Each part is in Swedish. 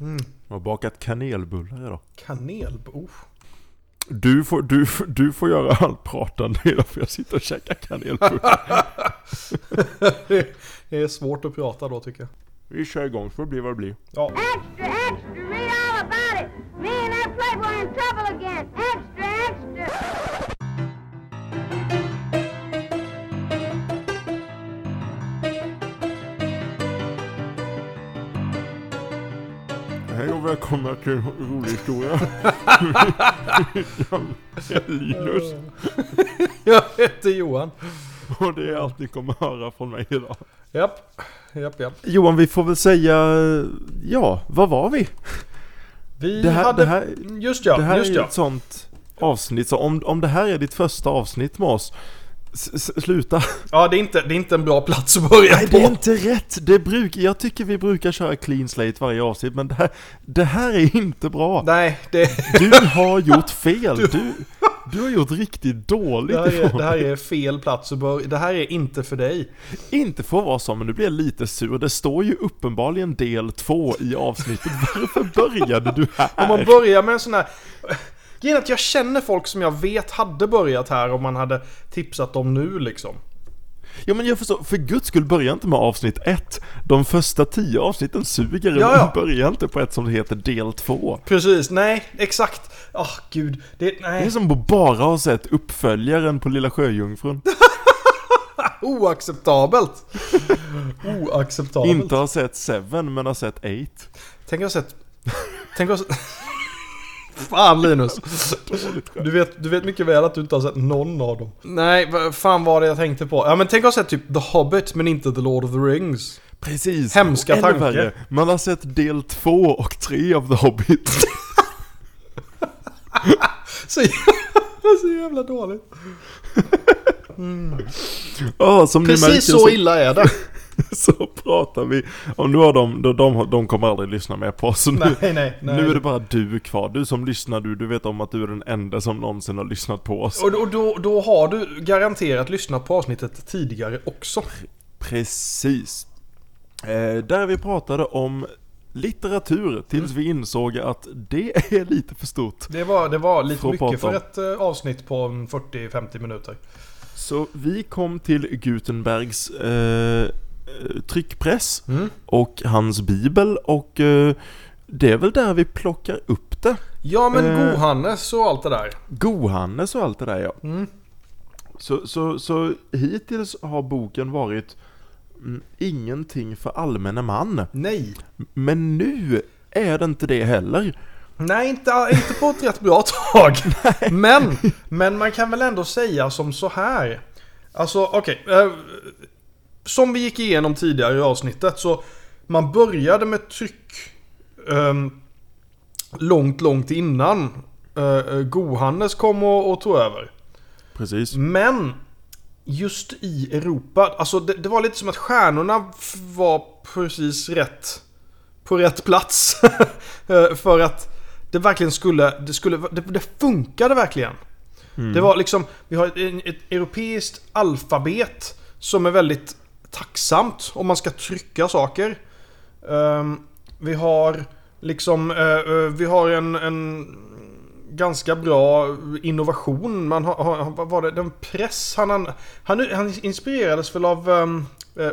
Mm. Jag har bakat kanelbullar idag. Kanel... Oh. Du får, du, du får göra allt pratande idag för jag sitter och käkar kanelbullar. det, det är svårt att prata då tycker jag. Vi kör igång så får det bli vad det blir. Ja. Välkomna till en rolig historia. Jag är Linus Jag heter Johan. och det är allt ni kommer höra från mig idag. Japp, japp, japp. Johan, vi får väl säga, ja, vad var vi? Vi Det här, hade... det här, just ja, det här just är ja. ett sånt avsnitt, så om, om det här är ditt första avsnitt med oss, s- sluta. Ja, det är, inte, det är inte en bra plats att börja Nej, på. det är inte rätt. Det bruk, jag tycker vi brukar köra clean slate varje avsnitt, men det här, det här är inte bra. Nej, det, Du har gjort fel. Du, du har gjort riktigt dåligt det, här är, det här är fel plats att börja. Det här är inte för dig. Inte får vara så, men nu blir jag lite sur. Det står ju uppenbarligen del två i avsnittet. Varför började du här? Om man börjar med en sån här... Grejen är att jag känner folk som jag vet hade börjat här om man hade tipsat dem nu liksom. Ja men jag förstår, för guds skull börja inte med avsnitt ett. De första tio avsnitten suger, Ja, men ja. börja inte på ett som heter del två. Precis, nej, exakt. Åh gud, det, Det är nej. som att bara ha sett uppföljaren på Lilla Sjöjungfrun. Oacceptabelt. Oacceptabelt. Inte ha sett Seven, men ha sett Eight. Tänk jag har sett... Tänk jag har sett... Fan Linus. Du vet, du vet mycket väl att du inte har sett någon av dem. Nej, vad fan var det jag tänkte på? Ja men tänk att ha sett typ The Hobbit men inte The Lord of the Rings. Precis. Hemska Ännu tanke. värre, Man har sett del två och tre av The Hobbit. Så, så jävla dåligt. Ja, som ni märker Precis så illa är det. så pratar vi. Och nu har de, de, de, de kommer aldrig lyssna mer på oss. Nu, Nej, nej, nej. nu är det bara du kvar. Du som lyssnar, du, du vet om att du är den enda som någonsin har lyssnat på oss. Och, då, då, då har du garanterat lyssnat på avsnittet tidigare också. Precis. Eh, där vi pratade om litteratur tills Mm. vi insåg att det är lite för stort. Det var, det var lite Får mycket för ett eh, avsnitt på en 40-50 minuter. Så vi kom till Gutenbergs eh, tryckpress Mm. och hans bibel och eh, det är väl där vi plockar upp det. Ja men Eh. Gohannes och allt det där. Gohannes och allt det där ja. Mm. Så, så, så hittills har boken varit mm, ingenting för allmänna man. Nej. Men nu är det inte det heller. Nej, inte, inte på ett rätt bra tag. Men, men man kan väl ändå säga som så här. Alltså, okej. eh, som vi gick igenom tidigare i avsnittet så man började med tryck ehm, långt, långt innan uh, Gohannes kom och, och tog över. Precis. Men just i Europa, alltså det, det var lite som att stjärnorna var precis rätt på rätt plats. Eh, För att det verkligen skulle, det skulle, det, det funkade verkligen. Det var liksom, vi har ett, ett europeiskt alfabet som är väldigt tacksamt om man ska trycka saker. Ehm, vi har liksom, eh, eh, vi har en, en ganska bra innovation. Man har, vad var det, den press, han, han, han, inspirerades väl av um,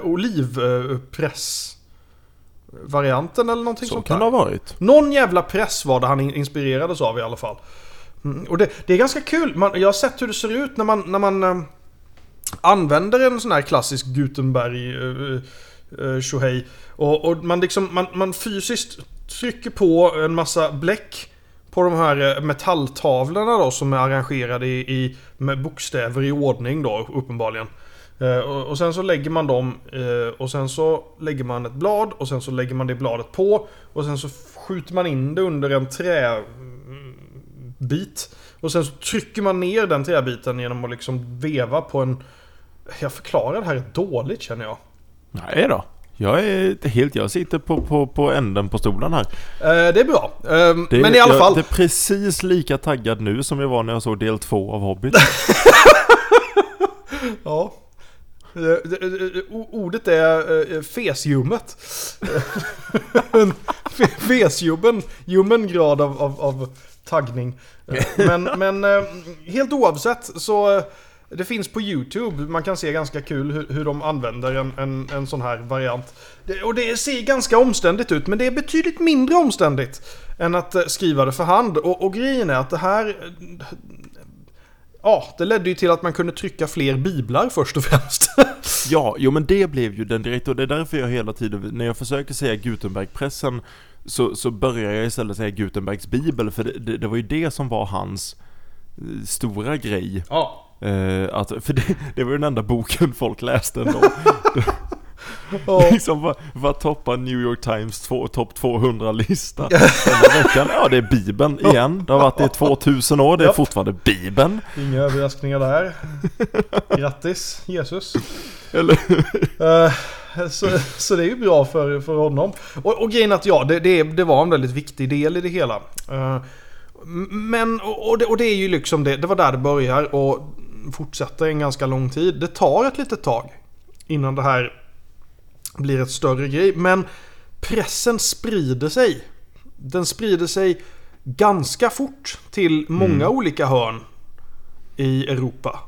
olivpress varianten eller någonting Så sånt kan det ha varit. Någon jävla press var det han in- inspirerades av i alla fall. Mm, och det, det är ganska kul. Man, jag har sett hur det ser ut när man, när man eh, använder en sån här klassisk Gutenberg uh, uh, Shohei. Och, och man, liksom, man, man fysiskt trycker på en massa bläck på de här metalltavlorna då som är arrangerade i, i, med bokstäver i ordning då uppenbarligen. Och, sen så lägger man dem och sen så lägger man ett blad och sen så lägger man det bladet på och sen så skjuter man in det under en trä träbit. Och sen så trycker man ner den träbiten genom att liksom veva på en... Jag förklarar det här dåligt känner jag. Nej då. Jag är helt, jag sitter på, på, på änden på stolen här. Eh, det är bra. Eh, Det, men i alla jag, fall. Det är precis lika taggad nu som jag var när jag såg del två av Hobbit. Ja. Eh, eh, o- Ordet är eh, fesljummet. En fe- Fesljummen, ljummen grad av, av, av taggning. Men, men eh, helt oavsett så eh, det finns på YouTube. Man kan se ganska kul hur, hur de använder en, en, en sån här variant. Det, och det ser ganska omständigt ut, men det är betydligt mindre omständigt än att eh, skriva det för hand. Och, och grejen är att det här... Ja, det ledde ju till att man kunde trycka fler biblar först och främst. Ja, jo men det blev ju den direkt och det är därför jag hela tiden, när jag försöker säga Gutenbergpressen så, så börjar jag istället säga Gutenbergs bibel för det, det, det var ju det som var hans eh, stora grej. Ja. Eh, att, för det, det var ju den enda boken folk läste ändå. Ja. liksom vad, vad toppar New York Times två, topp 200-lista denna veckan? Ja, det är Bibeln igen. Det har varit det i 2000 år, det är fortfarande Bibeln. Inga överraskningar där. Grattis Jesus. Eller Eh, så, så det är ju bra för, för honom. Och, och grejen att ja, det, det, det var en väldigt viktig del i det hela. Eh, men, och, det, och det är ju liksom det, det var där det börjar och fortsätter en ganska lång tid. Det tar ett litet tag innan det här blir ett större grej. Men pressen sprider sig. Den sprider sig ganska fort till många olika hörn i Europa.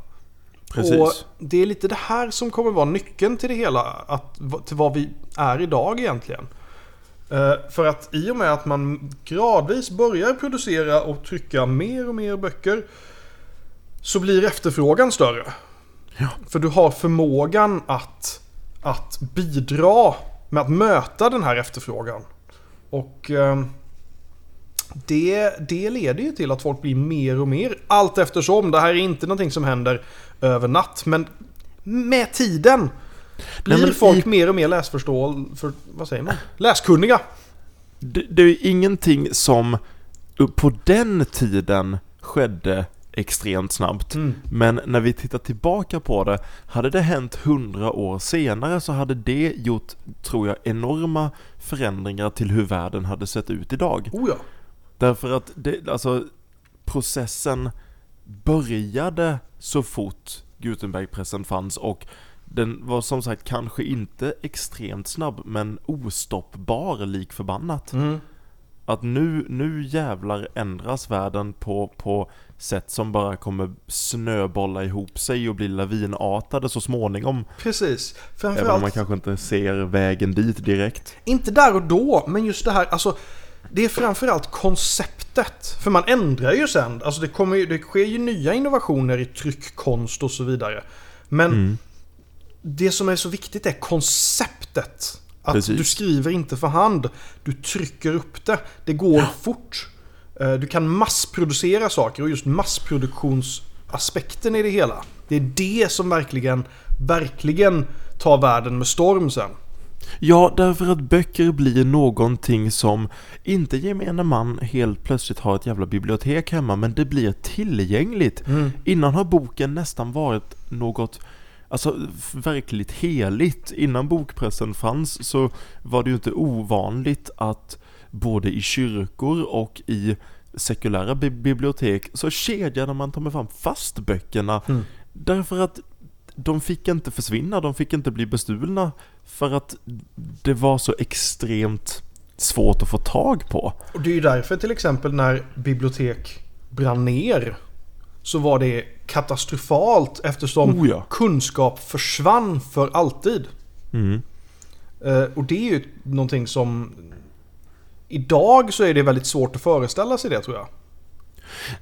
Precis. Och det är lite det här som kommer vara nyckeln till det hela. Att, till vad vi är idag egentligen. Eh, för att i och med att man gradvis börjar producera och trycka mer och mer böcker. Så blir efterfrågan större. Ja. För du har förmågan att, att bidra med att möta den här efterfrågan. Och eh, det, det leder ju till att folk blir mer och mer allt eftersom. Det här är inte någonting som händer över natt. Men med tiden blir Nej, folk i- mer och mer läsförståel... För, vad säger man? Läskunniga. Det, det är ingenting som på den tiden skedde extremt snabbt. Mm. Men när vi tittar tillbaka på det, hade det hänt hundra år senare så hade det gjort, tror jag, enorma förändringar till hur världen hade sett ut idag. Oh ja. Därför att det, alltså, processen började så fort Gutenbergpressen fanns och den var som sagt kanske inte extremt snabb men ostoppbar lik förbannat. Mm. Att nu, nu jävlar ändras världen på, på sätt som bara kommer snöbolla ihop sig och bli lavinartade så småningom. Precis. Även om man Framförallt, kanske inte ser vägen dit direkt. inte där och då, men just det här, alltså. Det är framförallt konceptet. För man ändrar ju sen. Alltså det, kommer ju, det sker ju nya innovationer i tryckkonst och så vidare. Men Mm. det som är så viktigt är konceptet. Att Precis. du skriver inte för hand. Du trycker upp det. Det går fort. Eh, Du kan massproducera saker och just massproduktionsaspekten i det hela. Det är det som verkligen, verkligen tar världen med storm sen. Ja, därför att böcker blir någonting som inte gemene man helt plötsligt har ett jävla bibliotek hemma, men det blir tillgängligt. Innan har boken nästan varit något Alltså verkligt heligt. Innan bokpressen fanns så var det ju inte ovanligt att både i kyrkor och i sekulära bi- bibliotek så kedjade man ta med fram fast böckerna. Därför att de fick inte försvinna, de fick inte bli bestulna för att det var så extremt svårt att få tag på. Och det är ju därför till exempel när bibliotek brann ner så var det katastrofalt eftersom Oh ja. kunskap försvann för alltid. Mm. Eh, och det är ju någonting som... Idag så är det väldigt svårt att föreställa sig det tror jag.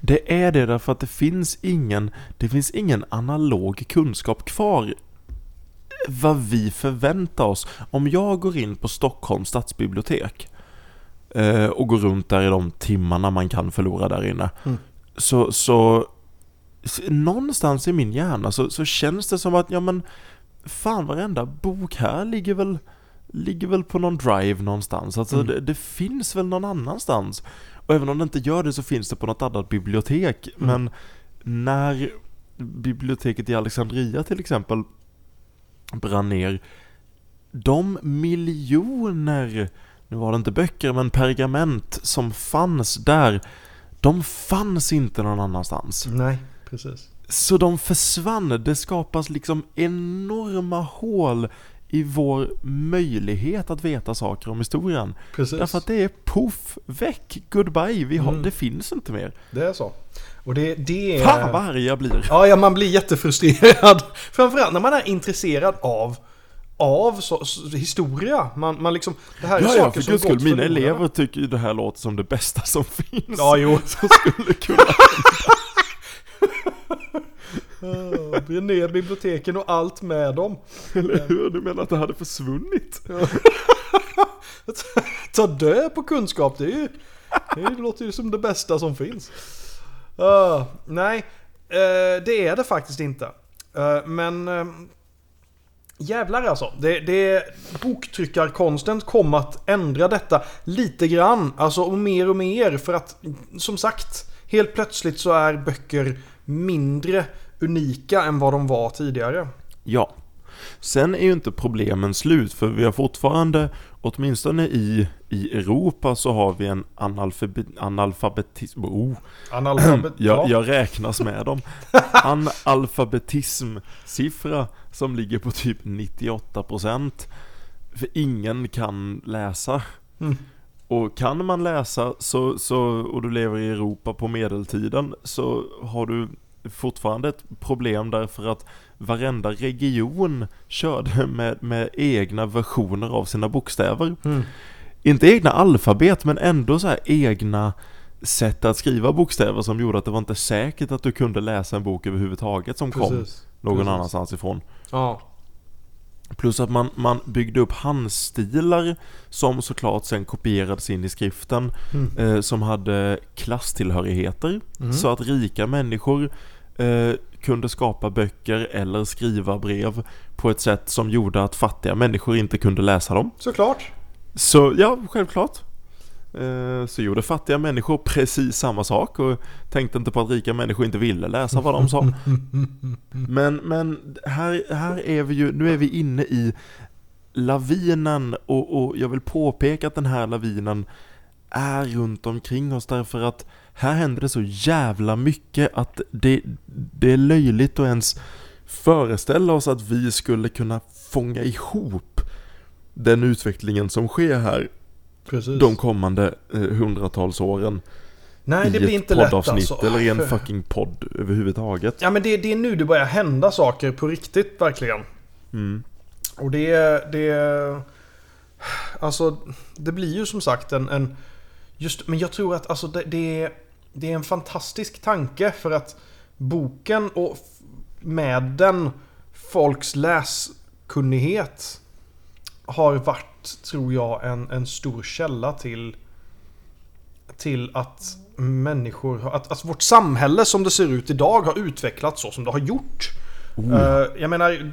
Det är det därför att det finns ingen, det finns ingen analog kunskap kvar. Vad vi förväntar oss. Om jag går in på Stockholms stadsbibliotek eh, och går runt där i de timmarna man kan förlora där inne. Mm. Så, så någonstans i min hjärna så, så känns det som att, ja men fan varenda bok här ligger väl Ligger väl på någon drive någonstans. Alltså Mm. det, det finns väl någon annanstans. Och även om det inte gör det så finns det på något annat bibliotek. Men när biblioteket i Alexandria till exempel brann ner. De miljoner, nu var det inte böcker men pergament som fanns där. De fanns inte någon annanstans. Nej, precis. Så de försvann. Det skapas liksom enorma hål i vår möjlighet att veta saker om historien. Precis. Därför att det är poff, väck, goodbye, vi har, Mm. det finns inte mer. Det är så. Och det, det är... Fan vad arg jag blir. Ja, ja, man blir jättefrustrerad. Framförallt när man är intresserad av av så, så, historia. Man, man liksom, det här är Ja, saker ja, för som guds skull, mina elever tycker ju det här låter som det bästa som finns. Ja, jo. Som skulle kunna... Bränn ner biblioteken och allt med dem. Eller hur? Du menar att det hade försvunnit? Ta död på kunskap, det, är ju, det låter ju som det bästa som finns. Ah, nej, eh, det är det faktiskt inte. Eh, men eh, jävlar alltså. Det, det, boktryckarkonsten kom att ändra detta lite grann. Alltså och mer och mer. För att som sagt, helt plötsligt så är böcker mindre unika än vad de var tidigare. Ja. Sen är ju inte problemen slut för vi har fortfarande, åtminstone i, i Europa så har vi en analfabe, analfabetism, oh, Analfabet, jag, jag räknas med dem. Analfabetism-siffra som ligger på typ 98% För ingen kan läsa. Mm. Och kan man läsa så, så, och du lever i Europa på medeltiden så har du fortfarande ett problem därför att varenda region körde med, med egna versioner av sina bokstäver. Mm. Inte egna alfabet men ändå så här egna sätt att skriva bokstäver som gjorde att det var inte säkert att du kunde läsa en bok överhuvudtaget som kom Precis. någon Precis. annanstans ifrån. Ja. Plus att man, man byggde upp handstilar som såklart sen kopierades in i skriften Mm. eh, som hade klasstillhörigheter. Mm. Så att rika människor eh, kunde skapa böcker eller skriva brev på ett sätt som gjorde att fattiga människor inte kunde läsa dem. Såklart. Så ja, självklart. Eh, Så gjorde fattiga människor precis samma sak och tänkte inte på att rika människor inte ville läsa vad de sa. Men, men här, här är vi ju, nu är vi inne i lavinen och, och jag vill påpeka att den här lavinen är runt omkring oss därför att här händer det så jävla mycket att det, det är löjligt att ens föreställa oss att vi skulle kunna fånga ihop den utvecklingen som sker här Precis. de kommande eh, hundratals åren Nej, det blir inte lätt alltså. eller i en fucking podd överhuvudtaget. Ja men det, det är nu det börjar hända saker på riktigt verkligen. Mm. Och det, det... Alltså, det blir ju som sagt en... en just, men jag tror att alltså det, det, är, det är en fantastisk tanke för att boken och med den folks läskunnighet har varit, tror jag, en, en stor källa till till att människor, att, att vårt samhälle som det ser ut idag har utvecklats så som det har gjort. Eh, jag menar,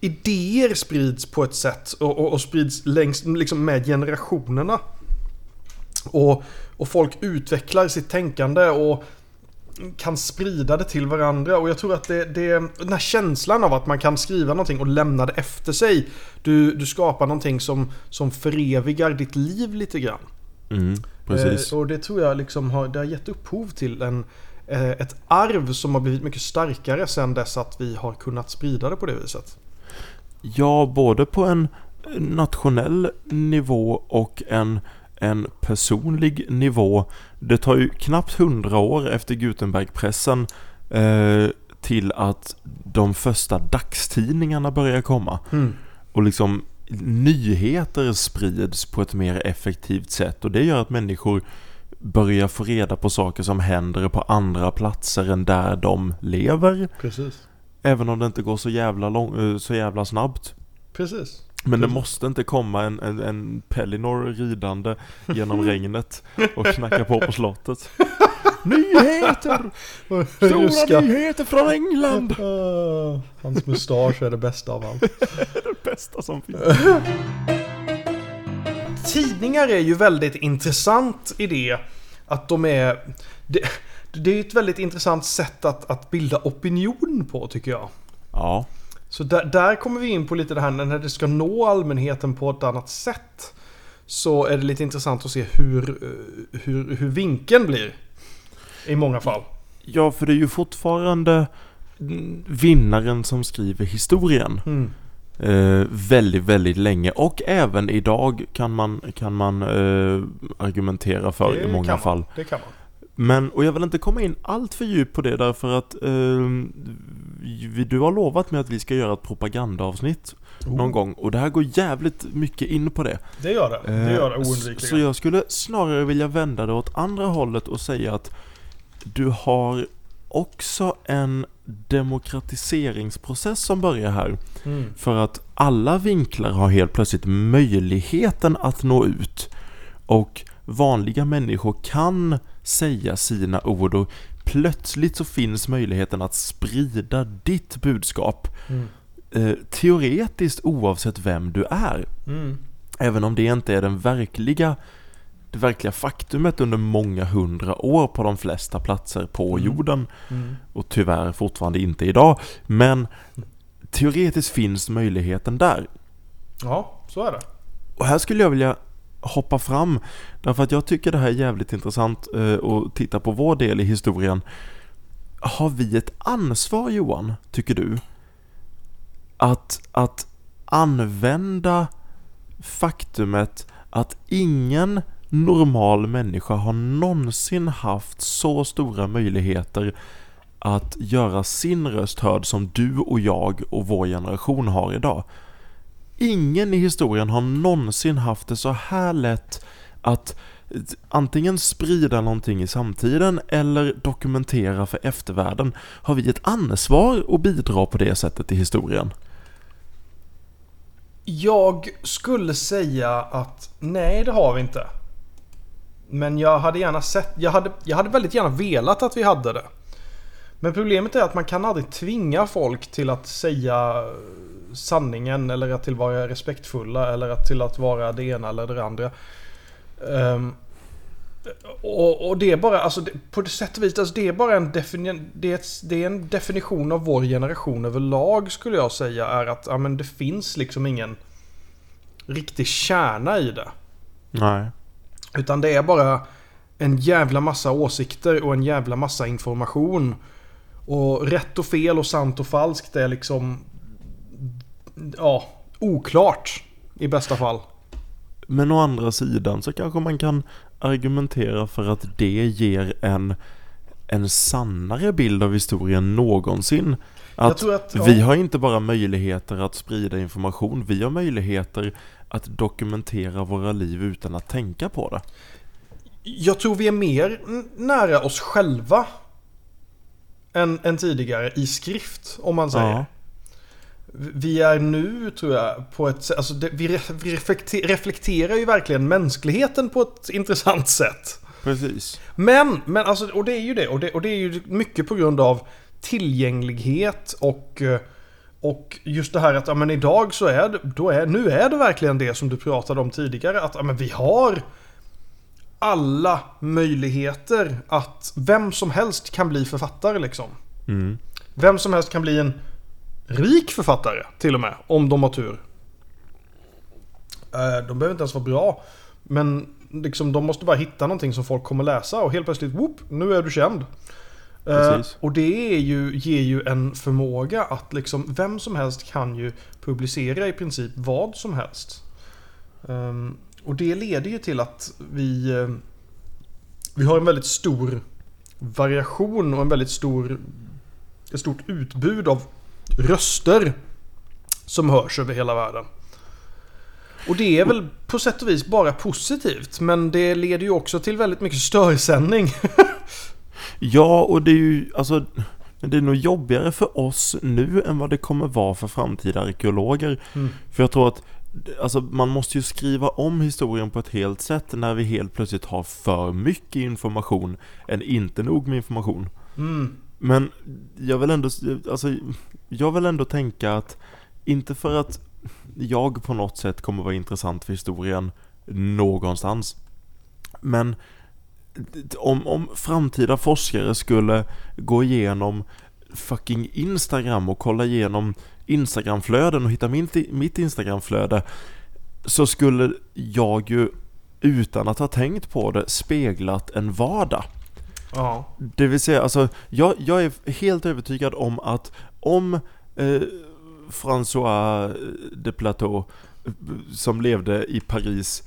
idéer sprids på ett sätt och, och, och sprids längs, liksom med generationerna. Och, och folk utvecklar sitt tänkande och kan sprida det till varandra. Och jag tror att det, det den här känslan av att man kan skriva någonting och lämna det efter sig. Du, du skapar någonting som, som förevigar ditt liv lite grann. Mm, precis. Eh, och det tror jag liksom har, det har gett upphov till en, eh, ett arv som har blivit mycket starkare sen dess att vi har kunnat sprida det på det viset. Ja, både på en nationell nivå och en, en personlig nivå. Det tar ju knappt hundra år efter Gutenbergpressen eh, till att de första dagstidningarna börjar komma. Och liksom nyheter sprids på ett mer effektivt sätt och det gör att människor börjar få reda på saker som händer på andra platser än där de lever. Precis. Även om det inte går så jävla, lång, eh, så jävla snabbt. Precis. Men det Precis. måste inte komma en, en, en Pellinor ridande genom regnet och knacka på på slottet. Nyheter! Stora Ryska. nyheter från England! Ah, hans mustasch är det bästa av allt. Det bästa som finns. Tidningar är ju väldigt intressant i det att de är... Det, det är ett väldigt intressant sätt att, att bilda opinion på tycker jag. Ja, Så där, där kommer vi in på lite det här när det ska nå allmänheten på ett annat sätt. Så är det lite intressant att se hur, eh, hur, hur vinkeln blir. I många fall. Ja, för det är ju fortfarande vinnaren som skriver historien. Mm. Eh, väldigt, väldigt länge och även idag kan man, kan man eh, argumentera för Det i många man. fall. Det kan man. Men, och jag vill inte komma in allt för djupt på det därför att eh, du har lovat mig att vi ska göra ett propagandaavsnitt någon gång och det här går jävligt mycket in på det. Det gör det. Det Eh, gör det så- oundvikligen. Så jag skulle snarare vilja vända det åt andra hållet och säga att du har också en demokratiseringsprocess som börjar här. Mm. För att alla vinklar har helt plötsligt möjligheten att nå ut. Och vanliga människor kan säga sina ord och plötsligt så finns möjligheten att sprida ditt budskap. Mm. Eh, teoretiskt oavsett vem du är. Mm. Även om det inte är den verkliga det verkliga faktumet under många hundra år på de flesta platser på Mm. jorden Mm. och tyvärr fortfarande inte idag. Men teoretiskt finns möjligheten där. Ja, så är det. Och här skulle jag vilja hoppa fram därför att jag tycker det här är jävligt intressant eh, att titta på vår del i historien. Har vi ett ansvar Johan, tycker du? Att, att använda faktumet att ingen normal människa har någonsin haft så stora möjligheter att göra sin röst hörd som du och jag och vår generation har idag. Ingen i historien har någonsin haft det så här lätt att antingen sprida någonting i samtiden eller dokumentera för eftervärlden. Har vi ett ansvar att bidra på det sättet i historien? Jag skulle säga att nej, det har vi inte. Men jag hade gärna sett, jag hade, jag hade väldigt gärna velat att vi hade det. Men problemet är att man kan aldrig tvinga folk till att säga sanningen eller att till vara respektfulla eller att till att vara det ena eller det andra. Ehm, och, och det är bara, alltså det, på det sätt och vis, alltså det är bara en, defini- det är, det är en definition av vår generation överlag skulle jag säga är att ja, men det finns liksom ingen riktig kärna i det. Nej. Utan det är bara en jävla massa åsikter och en jävla massa information. Och rätt och fel och sant och falskt är liksom... Ja, oklart. I bästa fall. Men å andra sidan så kanske man kan argumentera för att det ger en, en sannare bild av historien någonsin. Att att, ja. vi har inte bara möjligheter att sprida information, vi har möjligheter att dokumentera våra liv utan att tänka på det. Jag tror vi är mer nära oss själva. Än, än tidigare i skrift, om man säger. Ja. Vi är nu, tror jag, på ett sätt... Alltså det, vi re- vi reflekter, reflekterar ju verkligen mänskligheten på ett intressant sätt. Precis. Men, men alltså, och det är ju det. Och det, och det är ju mycket på grund av tillgänglighet och, eh, och just det här att ja, men idag så är det, då är, nu är det verkligen det som du pratade om tidigare. Att ja, men vi har alla möjligheter att vem som helst kan bli författare liksom. Mm. Vem som helst kan bli en rik författare till och med, om de har tur. Eh, De behöver inte ens vara bra. Men liksom, de måste bara hitta någonting som folk kommer läsa och helt plötsligt, whoop, nu är du känd. Eh, Precis. och det är ju, ger ju en förmåga att liksom, vem som helst kan ju publicera i princip vad som helst. Ehm, och det leder ju till att vi, eh, vi har en väldigt stor variation och en väldigt stor, ett stort utbud av röster som hörs över hela världen. Och det är väl på sätt och vis bara positivt men det leder ju också till väldigt mycket störsändning. Ja, och det är ju, alltså, det är nog jobbigare för oss nu än vad det kommer vara för framtida arkeologer. Mm. För jag tror att, alltså man måste ju skriva om historien på ett helt sätt när vi helt plötsligt har för mycket information än inte nog med information. Mm. Men jag vill ändå, alltså, jag vill ändå tänka att, inte för att jag på något sätt kommer vara intressant för historien någonstans. Men om, om framtida forskare skulle gå igenom fucking Instagram och kolla igenom Instagramflöden och hitta min, mitt Instagramflöde så skulle jag ju utan att ha tänkt på det speglat en vardag. Ja. Det vill säga, alltså, jag, jag är helt övertygad om att om eh, François de Plateau, eh, som levde i Paris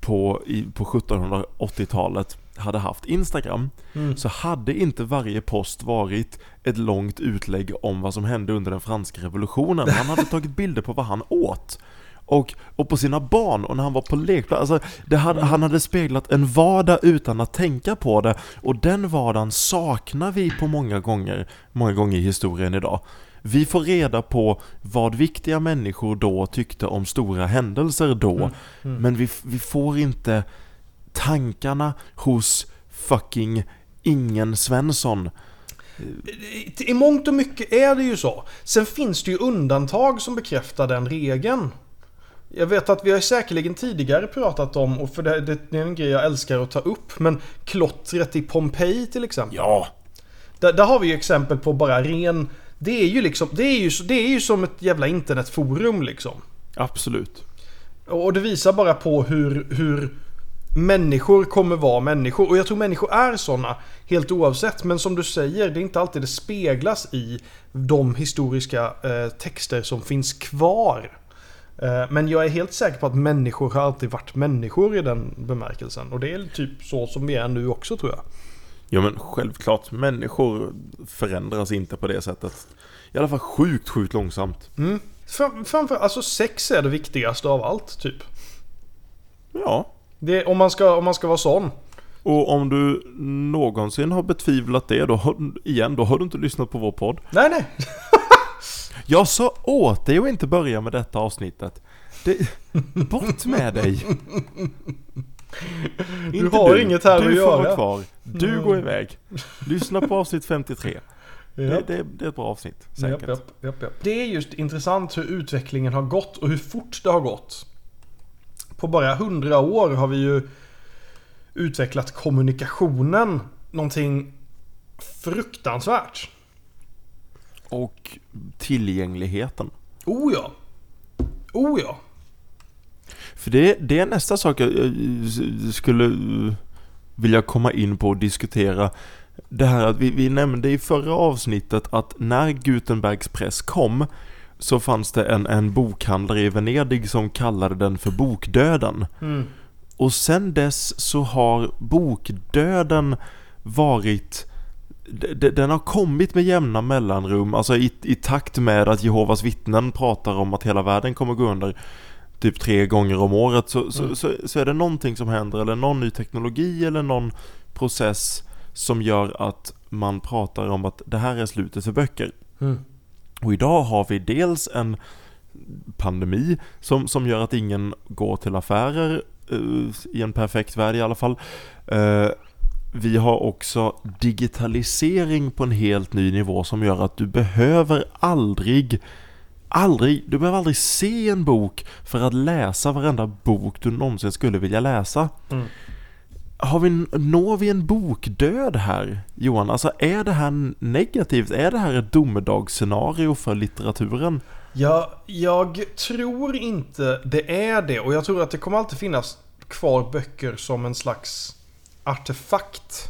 på, i, på 1780-talet, hade haft Instagram, Mm. så hade inte varje post varit ett långt utlägg om vad som hände under den franska revolutionen. Han hade tagit bilder på vad han åt. Och, och på sina barn och när han var på lekplats. Alltså, hade, han hade speglat en vardag utan att tänka på det. Och den vardagen saknar vi på många gånger, många gånger i historien idag. Vi får reda på vad viktiga människor då tyckte om stora händelser då. Men vi, vi får inte tankarna hos fucking ingen Svensson. I- mångt och mycket är det ju så. Sen finns det ju undantag som bekräftar den regeln. Jag vet att vi har säkerligen tidigare pratat om, och för det, det är en grej jag älskar att ta upp, men klottret i Pompeji till exempel. Ja, Där, där har vi ju exempel på bara ren... Det är ju liksom, det är ju, det är ju som ett jävla internetforum liksom. absolut. Och det visar bara på hur, hur människor kommer vara människor. Och jag tror människor är sådana helt oavsett. Men som du säger, det är inte alltid det speglas i de historiska eh, texter som finns kvar. Eh, men jag är helt säker på att människor har alltid varit människor i den bemärkelsen. Och det är typ så som vi är nu också tror jag. Ja men självklart, människor förändras inte på det sättet. I alla fall sjukt, sjukt långsamt. Mm. Fram- Framför, alltså sex är det viktigaste av allt typ. Ja. Det, om, man ska, om man ska vara sån. Och om du någonsin har betvivlat det, då har, igen, då har du inte lyssnat på vår podd. Nej, nej. Jag sa åt dig att inte börja med detta avsnittet. Det, bort med dig! Du har inget här du att får göra. vara kvar. Du går iväg. Lyssna på avsnitt 53. Det, Japp. det, det är ett bra avsnitt, säkert. Japp, japp, japp. Det är just intressant hur utvecklingen har gått och hur fort det har gått. På bara hundra år har vi ju utvecklat kommunikationen någonting fruktansvärt. Och tillgängligheten. Oh ja. Oh ja. För det, det är nästa sak jag skulle vilja komma in på och diskutera. Det här att vi, vi nämnde i förra avsnittet att när Gutenbergs press kom så fanns det en, en bokhandlare i Venedig som kallade den för bokdöden. Mm. Och sen dess så har bokdöden varit den har kommit med jämna mellanrum, alltså i, i takt med att Jehovas vittnen pratar om att hela världen kommer gå under typ tre gånger om året så, så, så, så är det någonting som händer eller någon ny teknologi eller någon process som gör att man pratar om att det här är slutet för böcker. Mm. Och idag har vi dels en pandemi som, som gör att ingen går till affärer eh, i en perfekt värld i alla fall. Eh, vi har också digitalisering på en helt ny nivå som gör att du behöver aldrig Aldrig, du behöver aldrig se en bok för att läsa varenda bok du någonsin skulle vilja läsa. Mm. Har vi, når vi en bokdöd här, Johan? Alltså är det här negativt? Är det här ett domedagsscenario för litteraturen? Ja, jag tror inte det är det. Och jag tror att det kommer alltid finnas kvar böcker som en slags artefakt.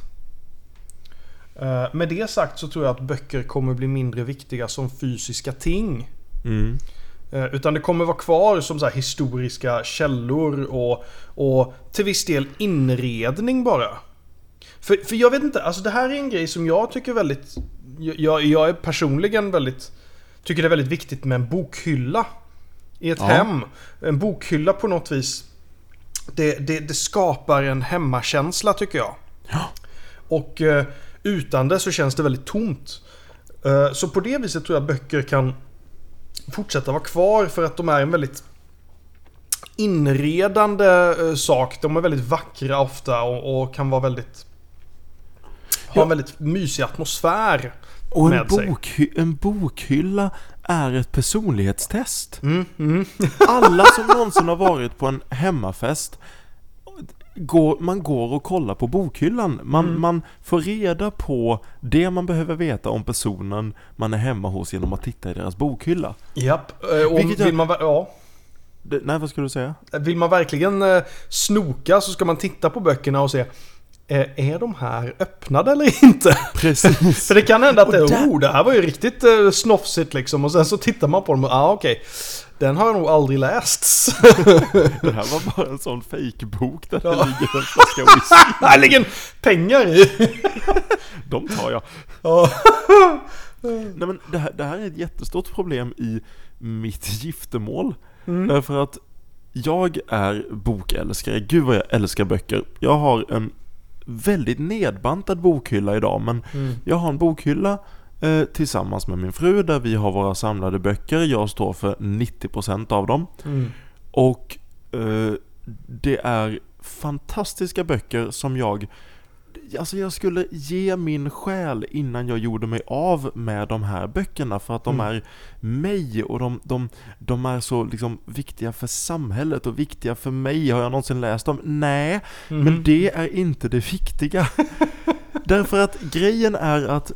Eh, Med det sagt så tror jag att böcker kommer bli mindre viktiga som fysiska ting. Mm. Eh, Utan det kommer vara kvar som så här historiska källor och, och till viss del inredning bara. För, för jag vet inte, alltså det här är en grej som jag tycker väldigt... Jag, jag är personligen väldigt... Tycker det är väldigt viktigt med en bokhylla. I ett Ja. hem. En bokhylla på något vis. Det, det, det skapar en hemmakänsla tycker jag. Ja. Och eh, utan det så känns det väldigt tomt. Eh, så på det viset tror jag böcker kan fortsätta vara kvar för att de är en väldigt inredande eh, sak. De är väldigt vackra ofta och, och kan vara väldigt... Ha en väldigt mysig atmosfär. Och en, med sig. bokhy- en bokhylla är ett personlighetstest. Mm, mm. Alla som någonsin har varit på en hemmafest går, man går och kollar på bokhyllan. Man, Mm. man får reda på det man behöver veta om personen man är hemma hos genom att titta i deras bokhylla. Japp. eh, Och Vilket jag- vill, man, ja, nej, vad skulle du säga? vill man verkligen eh, snoka så ska man titta på böckerna och se är, är de här öppnade eller inte? Precis. För det kan hända att det, där- oh, det här var ju riktigt eh, snofsigt liksom. Och sen så tittar man på dem och, ah okej. Den har jag nog aldrig läst. Det här var bara en sån fejkbok där Ja. det ligger en flaska whisky. Här ligger pengar i. De tar jag. Ja. Nej men det här, det här är ett jättestort problem i mitt giftermål. Mm. Därför att jag är bokälskare. Gud vad jag älskar böcker. Jag har en väldigt nedbantad bokhylla idag men Mm. jag har en bokhylla eh, tillsammans med min fru där vi har våra samlade böcker. Jag står för 90% av dem. Mm. Och eh, det är fantastiska böcker som jag Alltså jag skulle ge min själ innan jag gjorde mig av med de här böckerna för att de Mm. är mig och de, de, de är så liksom viktiga för samhället och viktiga för mig. Har jag någonsin läst dem? Nej, Mhm. men det är inte det viktiga. Därför att grejen är att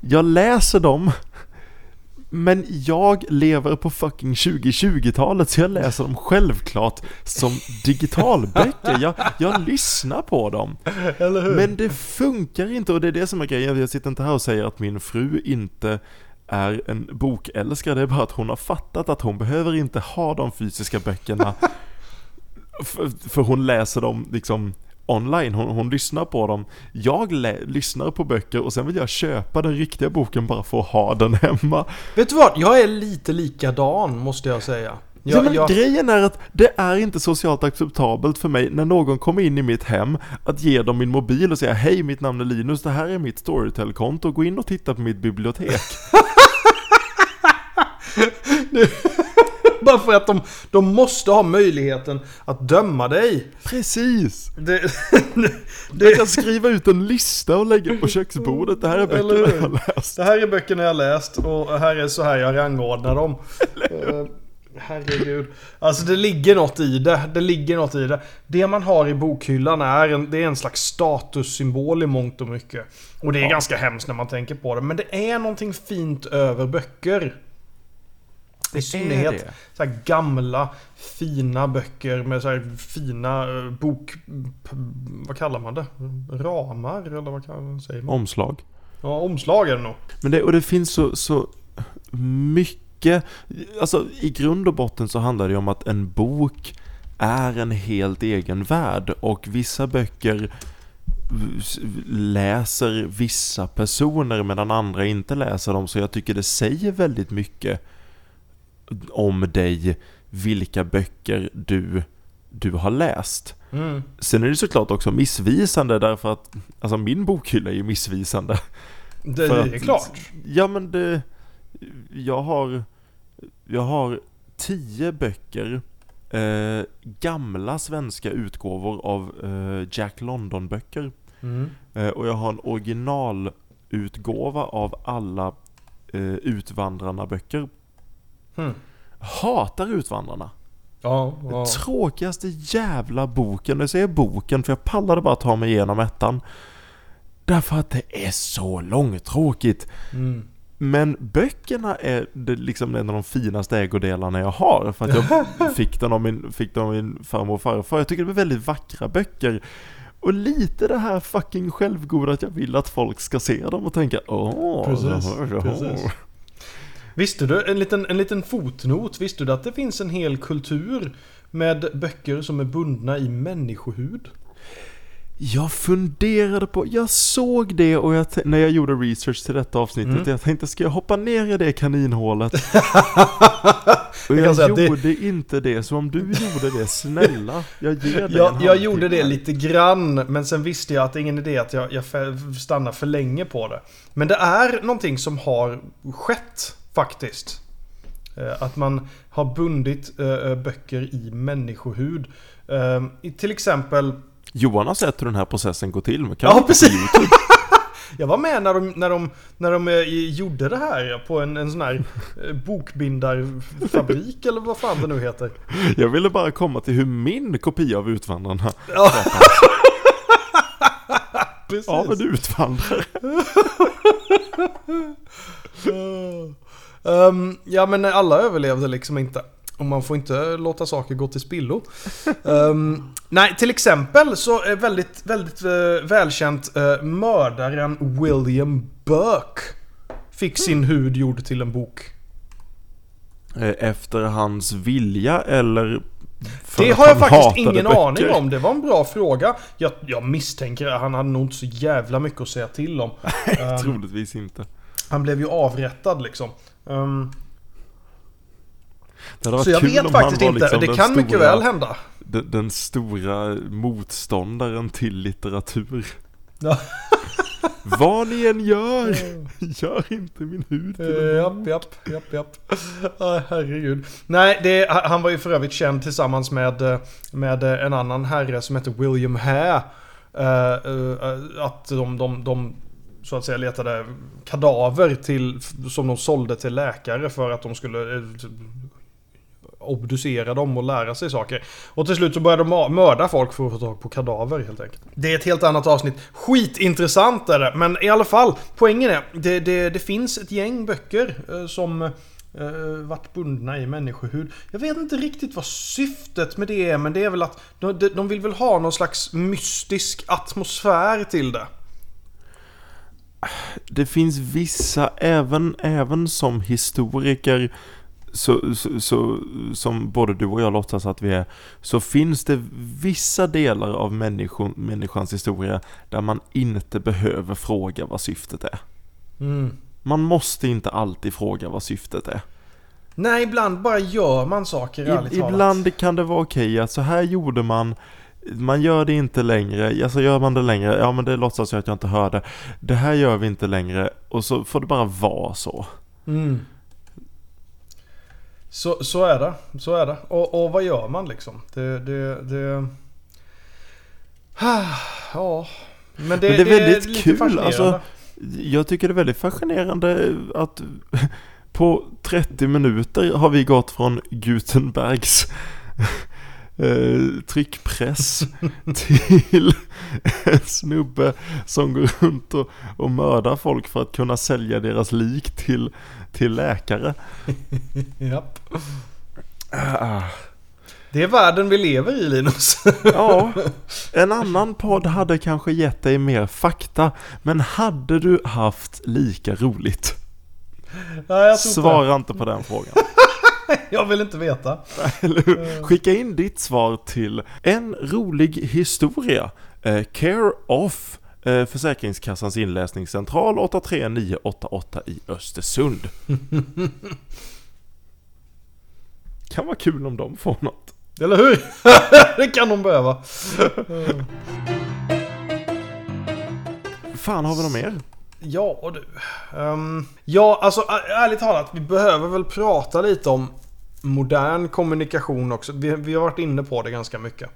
jag läser dem men jag lever på fucking 2020-talet så jag läser dem självklart som digitalböcker. Jag, jag lyssnar på dem. Men det funkar inte och det är det som är grejen. Jag sitter inte här och säger att min fru inte är en bokälskare. Det är bara att hon har fattat att hon behöver inte ha de fysiska böckerna. för, för hon läser dem liksom online, hon, hon lyssnar på dem. Jag lyssnar på böcker och sen vill jag köpa den riktiga boken bara för att ha den hemma. Vet du vad? Jag är lite likadan måste jag säga. ja, Jag, men jag, grejen är att det är inte socialt acceptabelt för mig när någon kommer in i mitt hem att ge dem min mobil och säga Hej mitt namn är Linus, det här är mitt Storytel-konto, gå in och titta på mitt bibliotek. bara för att de, de måste ha möjligheten att döma dig. Precis! Det, Jag det, kan skriva ut en lista och lägga på köksbordet, det här är böckerna jag har läst. det här är böckerna jag läst och här är så här jag rangordnar dem. Eh, Herregud. Alltså det ligger något i det. Det ligger något i det. Det man har i bokhyllan är en, det är en slags statussymbol i mångt och mycket. Och det är ganska hemskt när man tänker på det. Men det är någonting fint över böcker. I synnerhet så här gamla fina böcker med så här fina eh, bok... Vad kallar man det? Ramar eller vad kan, säger man? Omslag. Ja, omslag är det nog. Men det, och det finns så, så mycket, alltså i grund och botten så handlar det om att en bok är en helt egen värld och vissa böcker läser vissa personer medan andra inte läser dem så jag tycker det säger väldigt mycket om dig vilka böcker du, du har läst. Mm. Sen är det såklart också missvisande därför att alltså min bokhylla är ju missvisande. Det, det är att- klart. Ja men det... Jag har... Jag har tio böcker. Eh, gamla svenska utgåvor av eh, Jack London-böcker. Mm. Eh, och jag har en originalutgåva av alla eh, Utvandrarna-böcker. Hmm. Hatar Utvandrarna. Ja, ja. Tråkigaste jävla boken. Jag säger boken för jag pallade bara ta mig igenom ettan. Därför att det är så långtråkigt. Mm. Men böckerna är liksom en av de finaste ägodelarna jag har. För att jag fick den av min, fick den av min farmor och farfar. Jag tycker det är väldigt vackra böcker. Och lite det här fucking självgoda att jag vill att folk ska se dem och tänka åh, Precis, här, precis. Visste du, en liten, en liten fotnot, visste du att det finns en hel kultur med böcker som är bundna i människohud? Jag funderade på, jag såg det och jag, när jag gjorde research till detta avsnittet, Mm. jag tänkte ska jag hoppa ner i det kaninhålet? och Jag jag, att det- gjorde inte det, så om du gjorde det, snälla, jag ger dig en Jag, jag halvtimme. gjorde det lite grann, men sen visste jag att det är ingen idé att jag, jag stannar för länge på det. Men det är någonting som har skett faktiskt. Eh, Att man har bundit eh, böcker i människohud. Eh, Till exempel Johan har sett hur den här processen går till, kan Ja, precis. Jag var med när de, när de, när de eh, gjorde det här på en, en sån här eh, bokbindarfabrik eller vad fan det nu heter. Jag ville bara komma till hur min kopia av Utvandrarna Ja. Precis. av en utvandrare. Ehm, ja, men alla överlevde liksom inte. Och man får inte låta saker gå till spillo. Ehm, nej, till exempel så är väldigt, väldigt eh, välkänt uh, mördaren William Burke fick sin hud gjord till en bok. Eh, Efter hans vilja eller för Det att har jag han faktiskt ingen böcker? aning om. Det var en bra fråga. Jag, jag misstänker att han hade nog inte så jävla mycket att säga till om. Ehm, Troligtvis inte. Han blev ju avrättad liksom. Varit så jag vet faktiskt inte. liksom det kan mycket stora- väl hända. Den, den stora motståndaren till litteratur. Ja. Vad ni än gör, gör inte min hud till Eh, Japp, japp, japp, japp. Ah, herregud. Nej, det, han var ju för övrigt känd tillsammans med, eh, med en annan herre som heter William Hare. Eh, eh, att de, de, de så att säga letade kadaver till, som de sålde till läkare för att de skulle eh, obducera dem och lära sig saker. Och till slut så började de mörda folk för att få tag på kadaver helt enkelt. Det är ett helt annat avsnitt. Skitintressant är det, men i alla fall. Poängen är, det, det, det finns ett gäng böcker eh, som eh, varit bundna i människohud. Jag vet inte riktigt vad syftet med det är, men det är väl att de- de vill väl ha någon slags mystisk atmosfär till det. Det finns vissa, även, även som historiker så, så, så, som både du och jag låtsas att vi är, så finns det vissa delar av människor, människans historia där man inte behöver fråga vad syftet är. Mm. Man måste inte alltid fråga vad syftet är. Nej, ibland bara gör man saker I, talat. ibland kan det vara okej att så här gjorde man man gör det inte längre, alltså gör man det längre, ja men det låtsas jag att jag inte hörde. Det här gör vi inte längre och så får det bara vara så. Mm. Så, så är det. Så är det. Och, och vad gör man liksom? Det... det, det... Ja. Men det, Men det är väldigt lite kul, alltså. Jag tycker det är väldigt fascinerande att på 30 minuter har vi gått från Gutenbergs eh, tryckpress till en snubbe som går runt och, och mördar folk för att kunna sälja deras lik till, till läkare. Japp. Ah. Det är världen vi lever i Linus. Ja, en annan podd hade kanske gett dig mer fakta, men hade du haft lika roligt? Nej, Svara inte på den frågan. Jag vill inte veta. Skicka in ditt svar till en rolig historia. Eh, care of eh, Försäkringskassans inläsningscentral 83988 i Östersund. kan vara kul om de får något. Eller hur? det kan de behöva. Fan, har vi något mer? Ja du. Ehm, ja, alltså ärligt talat. Vi behöver väl prata lite om modern kommunikation också. Vi, vi har varit inne på det ganska mycket.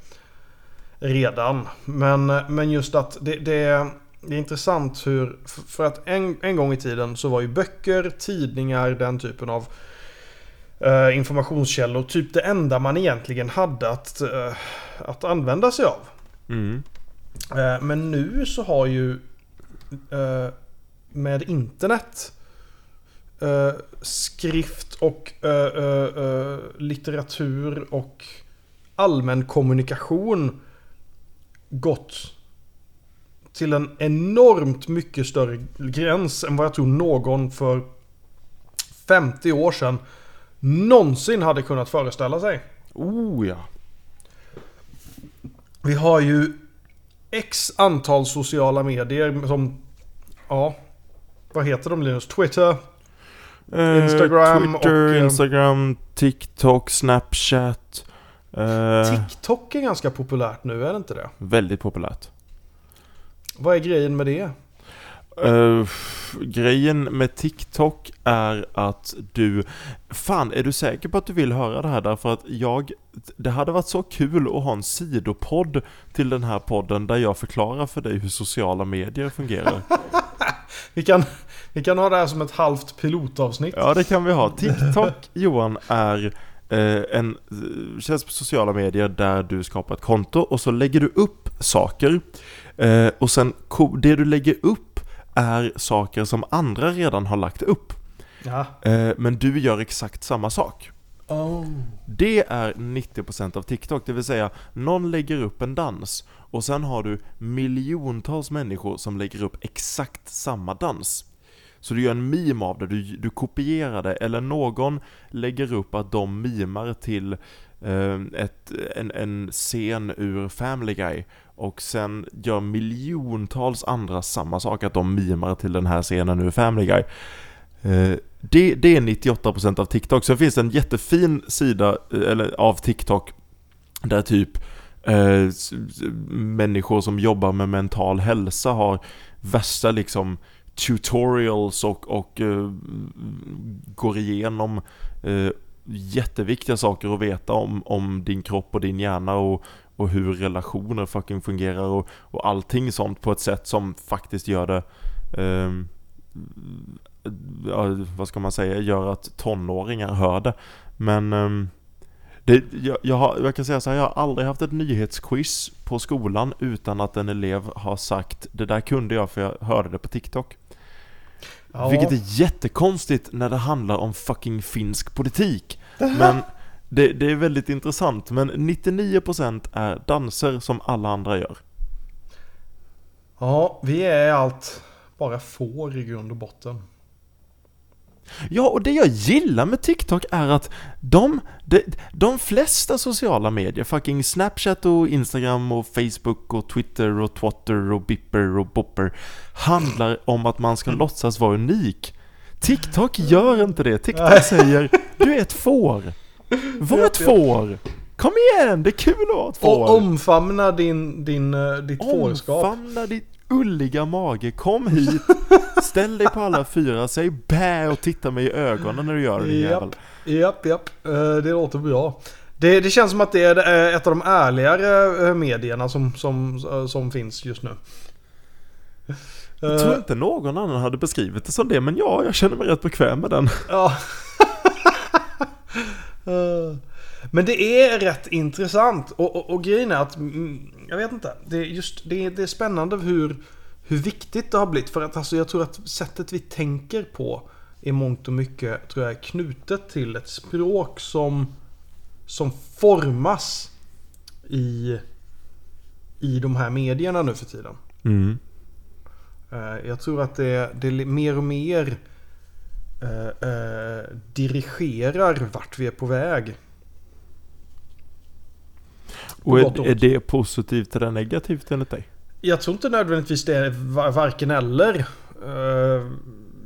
Redan. Men, men just att det, det, är, det är intressant hur... För att en, en gång i tiden så var ju böcker, tidningar, den typen av eh, informationskällor typ det enda man egentligen hade att, eh, att använda sig av. Mm. Eh, Men nu så har ju eh, med internet eh, skrift och eh, eh, eh, litteratur och allmän kommunikation gått till en enormt mycket större gräns än vad jag tror någon för 50 år sedan någonsin hade kunnat föreställa sig. Oh ja. Vi har ju X antal sociala medier som... Ja. Vad heter de Linus? Twitter? Eh, Instagram Twitter, och, eh, Instagram, TikTok, Snapchat. Eh, TikTok är ganska populärt nu, är det inte det? väldigt populärt. Vad är grejen med det? Eh, grejen med TikTok är att du... Fan, är du säker på att du vill höra det här? Därför att jag... Det hade varit så kul att ha en sidopodd till den här podden där jag förklarar för dig hur sociala medier fungerar. Vi kan, vi kan ha det här som ett halvt pilotavsnitt. Ja, det kan vi ha. TikTok, Johan, är eh, en eh, tjänst på sociala medier där du skapar ett konto och så lägger du upp saker. Eh, och sen, det du lägger upp är saker som andra redan har lagt upp. Ja. Eh, men du gör exakt samma sak. Oh. Det är 90% av TikTok, det vill säga någon lägger upp en dans och sen har du miljontals människor som lägger upp exakt samma dans. Så du gör en meme av det, du, du kopierar det, eller någon lägger upp att de mimar till eh, ett, en, en scen ur Family Guy och sen gör miljontals andra samma sak, att de mimar till den här scenen ur Family Guy. Eh, det, det är 98% av TikTok. Sen finns det en jättefin sida eh, eller, av TikTok där typ eh, människor som jobbar med mental hälsa har värsta liksom tutorials och, och eh, går igenom eh, jätteviktiga saker att veta om, om din kropp och din hjärna och, och hur relationer fucking fungerar och, och allting sånt på ett sätt som faktiskt gör det eh, ja, vad ska man säga, gör att tonåringar hör det. Men ehm, det, jag, jag, har, jag kan säga så här, jag har aldrig haft ett nyhetsquiz på skolan utan att en elev har sagt det där kunde jag för jag hörde det på TikTok. Ja. Vilket är jättekonstigt när det handlar om fucking finsk politik. Men det, det är väldigt intressant. Men 99% är danser som alla andra gör. Ja, vi är allt bara får i grund och botten. Ja, och det jag gillar med TikTok är att de, de, de flesta sociala medier, fucking Snapchat och Instagram och Facebook och Twitter och Twitter och Bipper och Bopper handlar om att man ska låtsas vara unik. TikTok gör inte det. TikTok säger du är ett får. Var ett får. Kom igen, det är kul att vara ett får. Och omfamna din, din, eh, ditt fårskap. Omfamna ditt ulliga mage, kom hit, ställ dig på alla fyra, säg bä och titta mig i ögonen när du gör det din jävel. Japp, japp. Eh, Det låter bra. Det, det känns som att det är eh, ett av de ärligare eh, medierna som, som, som finns just nu. Jag tror inte någon annan hade beskrivit det som det, men ja, jag känner mig rätt bekväm med den. Ja. Men det är rätt intressant och, och, och grejen är att, mm, jag vet inte, det är, just, det är, det är spännande hur, hur viktigt det har blivit. För att alltså, jag tror att sättet vi tänker på i mångt och mycket tror jag är knutet till ett språk som, som formas i, i de här medierna nu för tiden. Mm. Eh, Jag tror att det, det mer och mer eh, eh, dirigerar vart vi är på väg. Och är, är det positivt eller negativt enligt dig? Jag tror inte nödvändigtvis det är va- varken eller. Eh,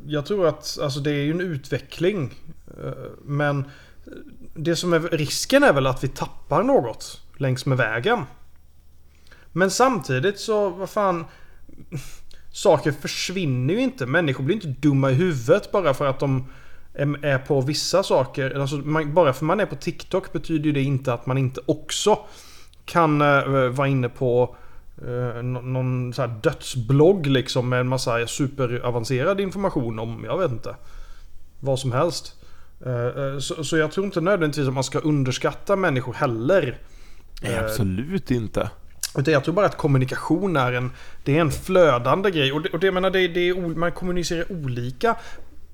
Jag tror att alltså, det är ju en utveckling. Eh, Men det som är risken är väl att vi tappar något längs med vägen. Men samtidigt så, vad fan. Saker försvinner ju inte. Människor blir inte dumma i huvudet bara för att de är är på vissa saker. Alltså, man, bara för man är på TikTok betyder ju det inte att man inte också kan uh, vara inne på uh, någon, så här dödsblogg liksom med en massa superavancerad information om, jag vet inte, vad som helst. Eh, så, så jag tror inte nödvändigtvis att man ska underskatta människor heller. Nej, absolut inte. utan jag tror bara att kommunikation är en, det är en flödande grej. Och det, och det menar, det, det är, man kommunicerar olika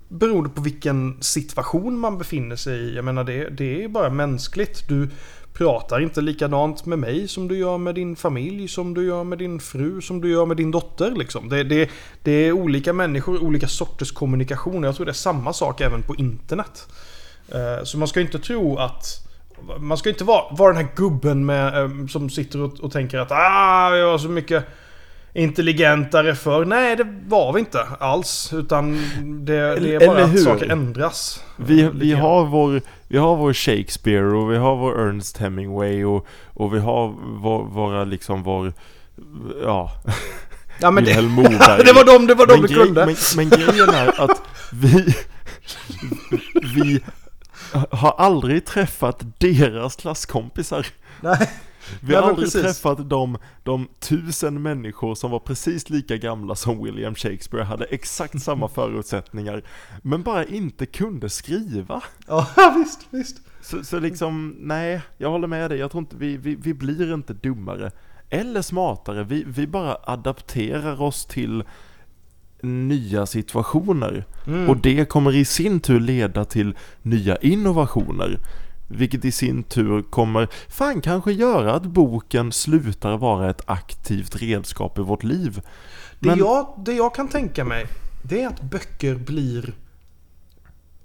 beroende på vilken situation man befinner sig i. Jag menar, det, det är bara mänskligt. Du pratar inte likadant med mig som du gör med din familj, som du gör med din fru, som du gör med din dotter. Liksom. Det, det, det är olika människor, olika sorters kommunikation. Jag tror det är samma sak även på internet. Eh, så man ska inte tro att man ska inte vara, vara den här gubben med, eh, som sitter och, och tänker att ah, jag har så mycket intelligentare för Nej, det var vi inte alls. Utan det, det är bara att saker ändras. Vi, vi, har vår, vi har vår Shakespeare och vi har vår Ernst Hemingway och, och vi har vår, våra liksom vår, ja, Ja men det, det var de, det var de men, du grej- kunde. men, men grejen är att vi, vi har aldrig träffat deras klasskompisar. Nej. Vi har Nej, aldrig precis. träffat de, de tusen människor som var precis lika gamla som William Shakespeare, hade exakt samma förutsättningar, men bara inte kunde skriva. Ja visst, visst. Så, så liksom, nej, jag håller med dig. Jag tror inte, vi, vi, vi blir inte dummare. Eller smartare. Vi, vi bara adapterar oss till nya situationer. Mm. Och det kommer i sin tur leda till nya innovationer. Vilket i sin tur kommer fan kanske göra att boken slutar vara ett aktivt redskap i vårt liv. Det, Men- jag, det jag kan tänka mig, det är att böcker blir...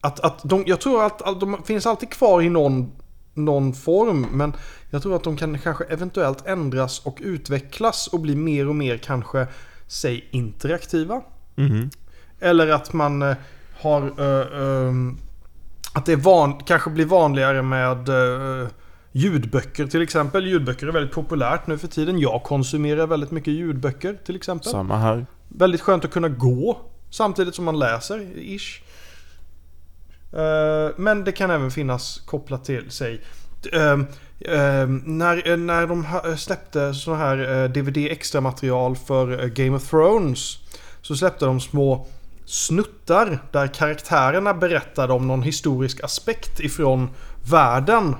Att, att de, jag tror att, att de finns alltid kvar i någon, någon form, men jag tror att de kan kanske eventuellt ändras och utvecklas och bli mer och mer kanske, säg interaktiva. Mhm. Eller att man eh, har... eh, ehm, att det van, kanske blir vanligare med eh, ljudböcker till exempel. Ljudböcker är väldigt populärt nu för tiden. Jag konsumerar väldigt mycket ljudböcker till exempel. Samma här. Väldigt skönt att kunna gå samtidigt som man läser, ish. Eh, Men det kan även finnas kopplat till sig. Ehm, ehm, när, eh, när de ha- släppte så här eh, DVD extra material för eh, Game of Thrones så släppte de små snuttar där karaktärerna berättade om någon historisk aspekt ifrån världen.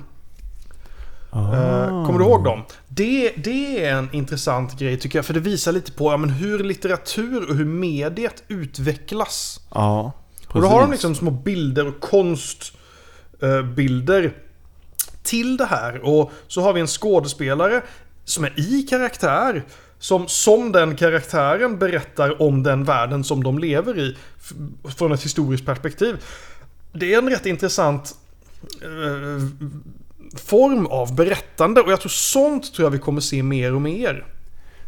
Eh, Kommer du ihåg dem? Det, det är en intressant grej tycker jag. För det visar lite på ja, men hur litteratur och hur mediet utvecklas. Ja, Och då har de precis. liksom små bilder och konstbilder till det här. Och så har vi en skådespelare som är i karaktär. Som, som den karaktären berättar om den världen som de lever i. Från ett historiskt perspektiv. Det är en rätt intressant eh, form av berättande. Och jag tror sånt tror jag vi kommer se mer och mer.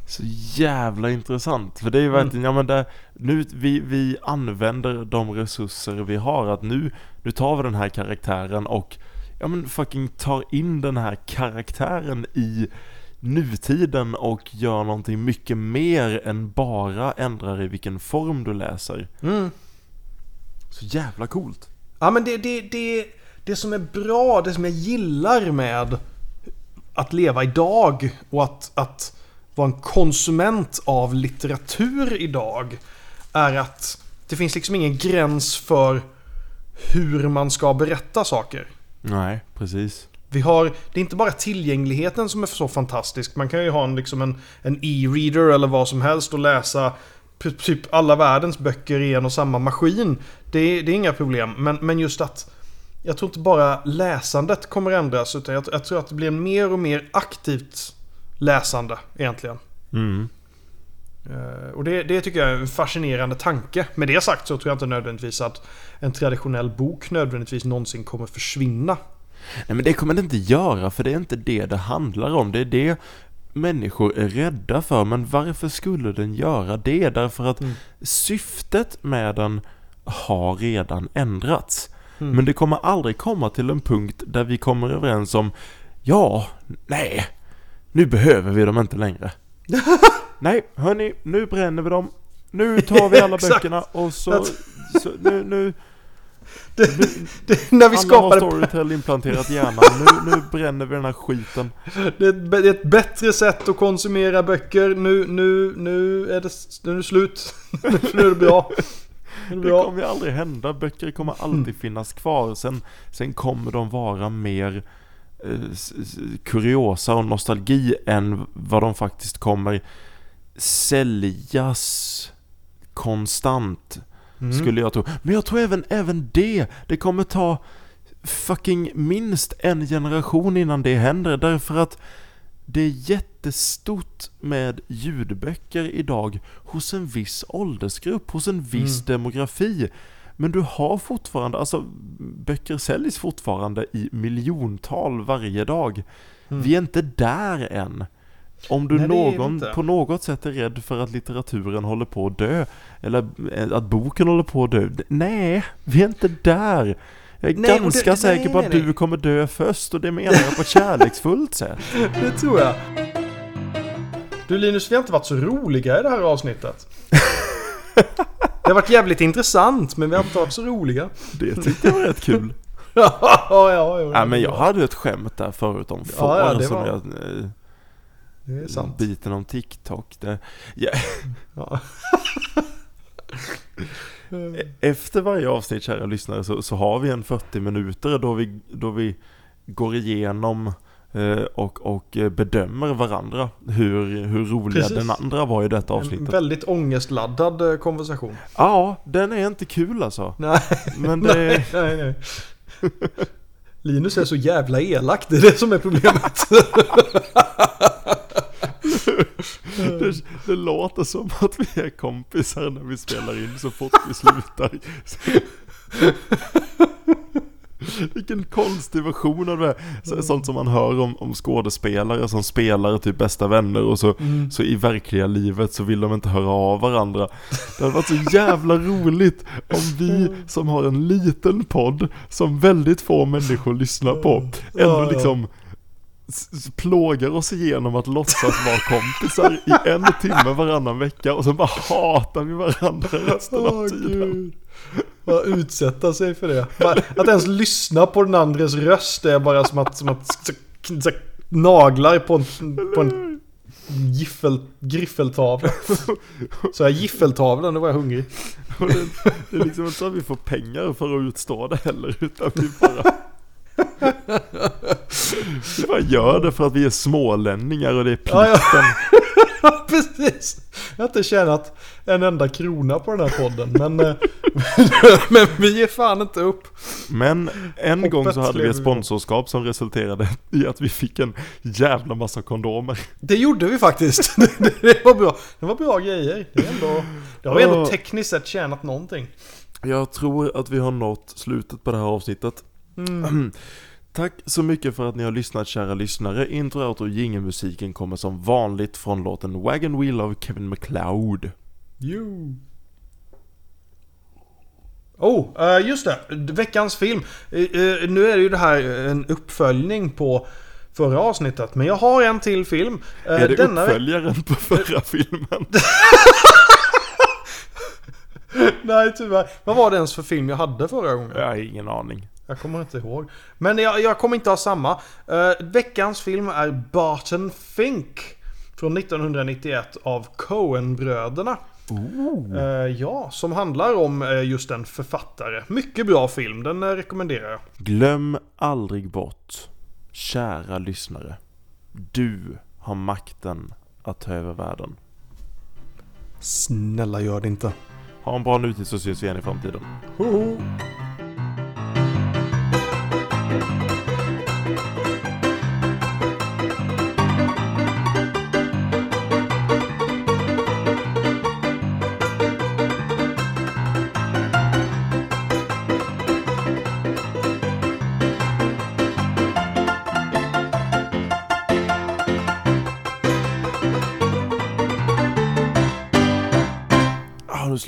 Så jävla intressant. För det är ju Mm. verkligen, ja men det, nu, vi, vi använder de resurser vi har. Att nu, nu tar vi den här karaktären och ja men fucking tar in den här karaktären i nutiden och gör någonting mycket mer än bara ändrar i vilken form du läser. Mm. Så jävla coolt. Ja men det, det, det, det som är bra, det som jag gillar med att leva idag och att, att vara en konsument av litteratur idag är att det finns liksom ingen gräns för hur man ska berätta saker. Nej, precis. Vi har, det är inte bara tillgängligheten som är så fantastisk. Man kan ju ha en, liksom en, en e-reader eller vad som helst och läsa typ alla världens böcker i en och samma maskin. Det, är- det är inga problem. Men, men just att jag tror inte bara läsandet kommer ändras utan jag, jag tror att det blir mer och mer aktivt läsande egentligen. Mm. Eh, Och det, det tycker jag är en fascinerande tanke. Med det sagt så tror jag inte nödvändigtvis att en traditionell bok nödvändigtvis någonsin kommer försvinna. Nej men det kommer det inte göra för det är inte det det handlar om. Det är det människor är rädda för. Men varför skulle den göra det? Därför att Mm. syftet med den har redan ändrats. Mm. Men det kommer aldrig komma till en punkt där vi kommer överens om Ja, nej, nu behöver vi dem inte längre. nej, hörni, nu bränner vi dem. Nu tar vi alla böckerna och så, så nu, nu, Det, det, när vi alla har skapade Storytel implanterat i hjärnan. Nu, nu bränner vi den här skiten. Det är, ett, det är ett bättre sätt att konsumera böcker. Nu, nu, nu är det, nu är det slut. nu är det bra. Det kommer ju aldrig hända. Böcker kommer alltid finnas kvar. Sen, sen kommer de vara mer eh, kuriosa och nostalgi än vad de faktiskt kommer säljas konstant. Mm. Skulle jag tro. Men jag tror även, även det, det kommer ta fucking minst en generation innan det händer. Därför att det är jättestort med ljudböcker idag hos en viss åldersgrupp, hos en viss demografi. Men du har fortfarande, alltså böcker säljs fortfarande i miljontal varje dag. Vi är inte där än. Om du Nej, någon, på något sätt är rädd för att litteraturen håller på att dö, eller eh, att boken håller på att dö. Nej, vi är inte där. Jag är Nej, ganska det- säker nej, på att nej, du kommer dö först och det menar jag på ett kärleksfullt sätt. Det tror jag. Du Linus, vi har inte varit så roliga i det här avsnittet. Det har varit jävligt intressant, men vi har inte varit så roliga. Det tyckte jag var rätt kul. ja, ja, ja, Ja, men jag hade ett skämt där förut om får Ja, ja, som var- jag... Det är sant. biten om TikTok. Det, ja, Ja. efter varje avsnitt kära lyssnare så, så har vi en 40 minuter då vi, då vi går igenom eh, och, och eh, bedömer varandra hur, hur roliga Precis. den andra var i detta En avsnittet. väldigt ångestladdad eh, konversation. Ja, den är inte kul alltså. Nej, Men det, nej, nej, nej. Linus är så jävla elak, det är det som är problemet. det, det låter som att vi är kompisar när vi spelar in så fort vi slutar. Vilken konstig version av det. Så, sånt som man hör om, om skådespelare som spelar typ bästa vänner och så, så i verkliga livet så vill de inte höra av varandra. Det hade varit så jävla roligt om vi som har en liten podd som väldigt få människor lyssnar på ändå liksom plågar oss igenom att låtsas vara kompisar i en timme varannan vecka och så bara hatar vi varandra resten av tiden. gud. Bara utsätta sig för det. Bara, att ens lyssna på den andres röst är bara som att, som att så, så, naglar på en, på en giffel, griffeltavla. Så jag giffeltavlan, då var jag hungrig. Det är liksom inte så att vi får pengar för att utstå det heller utan vi bara Vi bara gör det för att vi är smålänningar och det är plikten. Ja. Precis. Jag har inte tjänat en enda krona på den här podden. Men, eh, men vi ger fan inte upp. Men en Hoppet gång så hade vi ett sponsorskap som resulterade i att vi fick en jävla massa kondomer. Det gjorde vi faktiskt. Det var bra. Det var bra grejer. Det, är ändå, det har vi ändå tekniskt sett tjänat någonting. Jag tror att vi har nått slutet på det här avsnittet. Tack så mycket för att ni har lyssnat kära lyssnare. Intro, outro och jingelmusiken kommer som vanligt från låten Wagon Wheel av Kevin MacLeod. Jo. Oh, eh, just det. Veckans film. Eh, eh, nu är det ju det här en uppföljning på förra avsnittet. Men jag har en till film. Är det denna uppföljaren på förra filmen? Nej tyvärr. Vad var det ens för film jag hade förra gången? Jag har ingen aning. Jag kommer inte ihåg. Men jag, jag kommer inte ha samma. Eh, veckans film är Barton Fink. Från 1991 av Coen-bröderna. Eh, ja, som handlar om eh, just en författare. Mycket bra film, den rekommenderar jag. Glöm aldrig bort, kära lyssnare. Du har makten att ta över världen. Snälla gör det inte. Ha en bra nutid så syns vi igen i framtiden. Ah,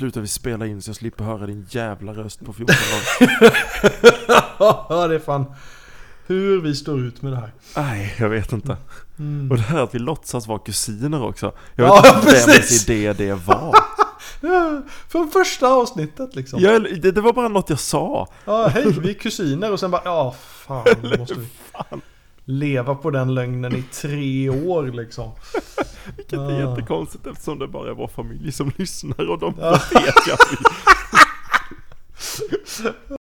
slutar vi spela in så jag slipper höra din jävla röst på 14 dagar. ja, det är fan hur vi står ut med det här. Nej, jag vet inte. Mm. Och det här att vi låtsas vara kusiner också. Jag Ja, vet inte vems idé det var. Ja, Från första avsnittet liksom. Jag, det, det var bara något jag sa. Ja, hej, vi är kusiner och sen bara, ja fan, måste vi leva på den lögnen i tre år liksom. Vilket är Ah. jättekonstigt eftersom det bara är vår familj som lyssnar och de Ja. vet ju att vi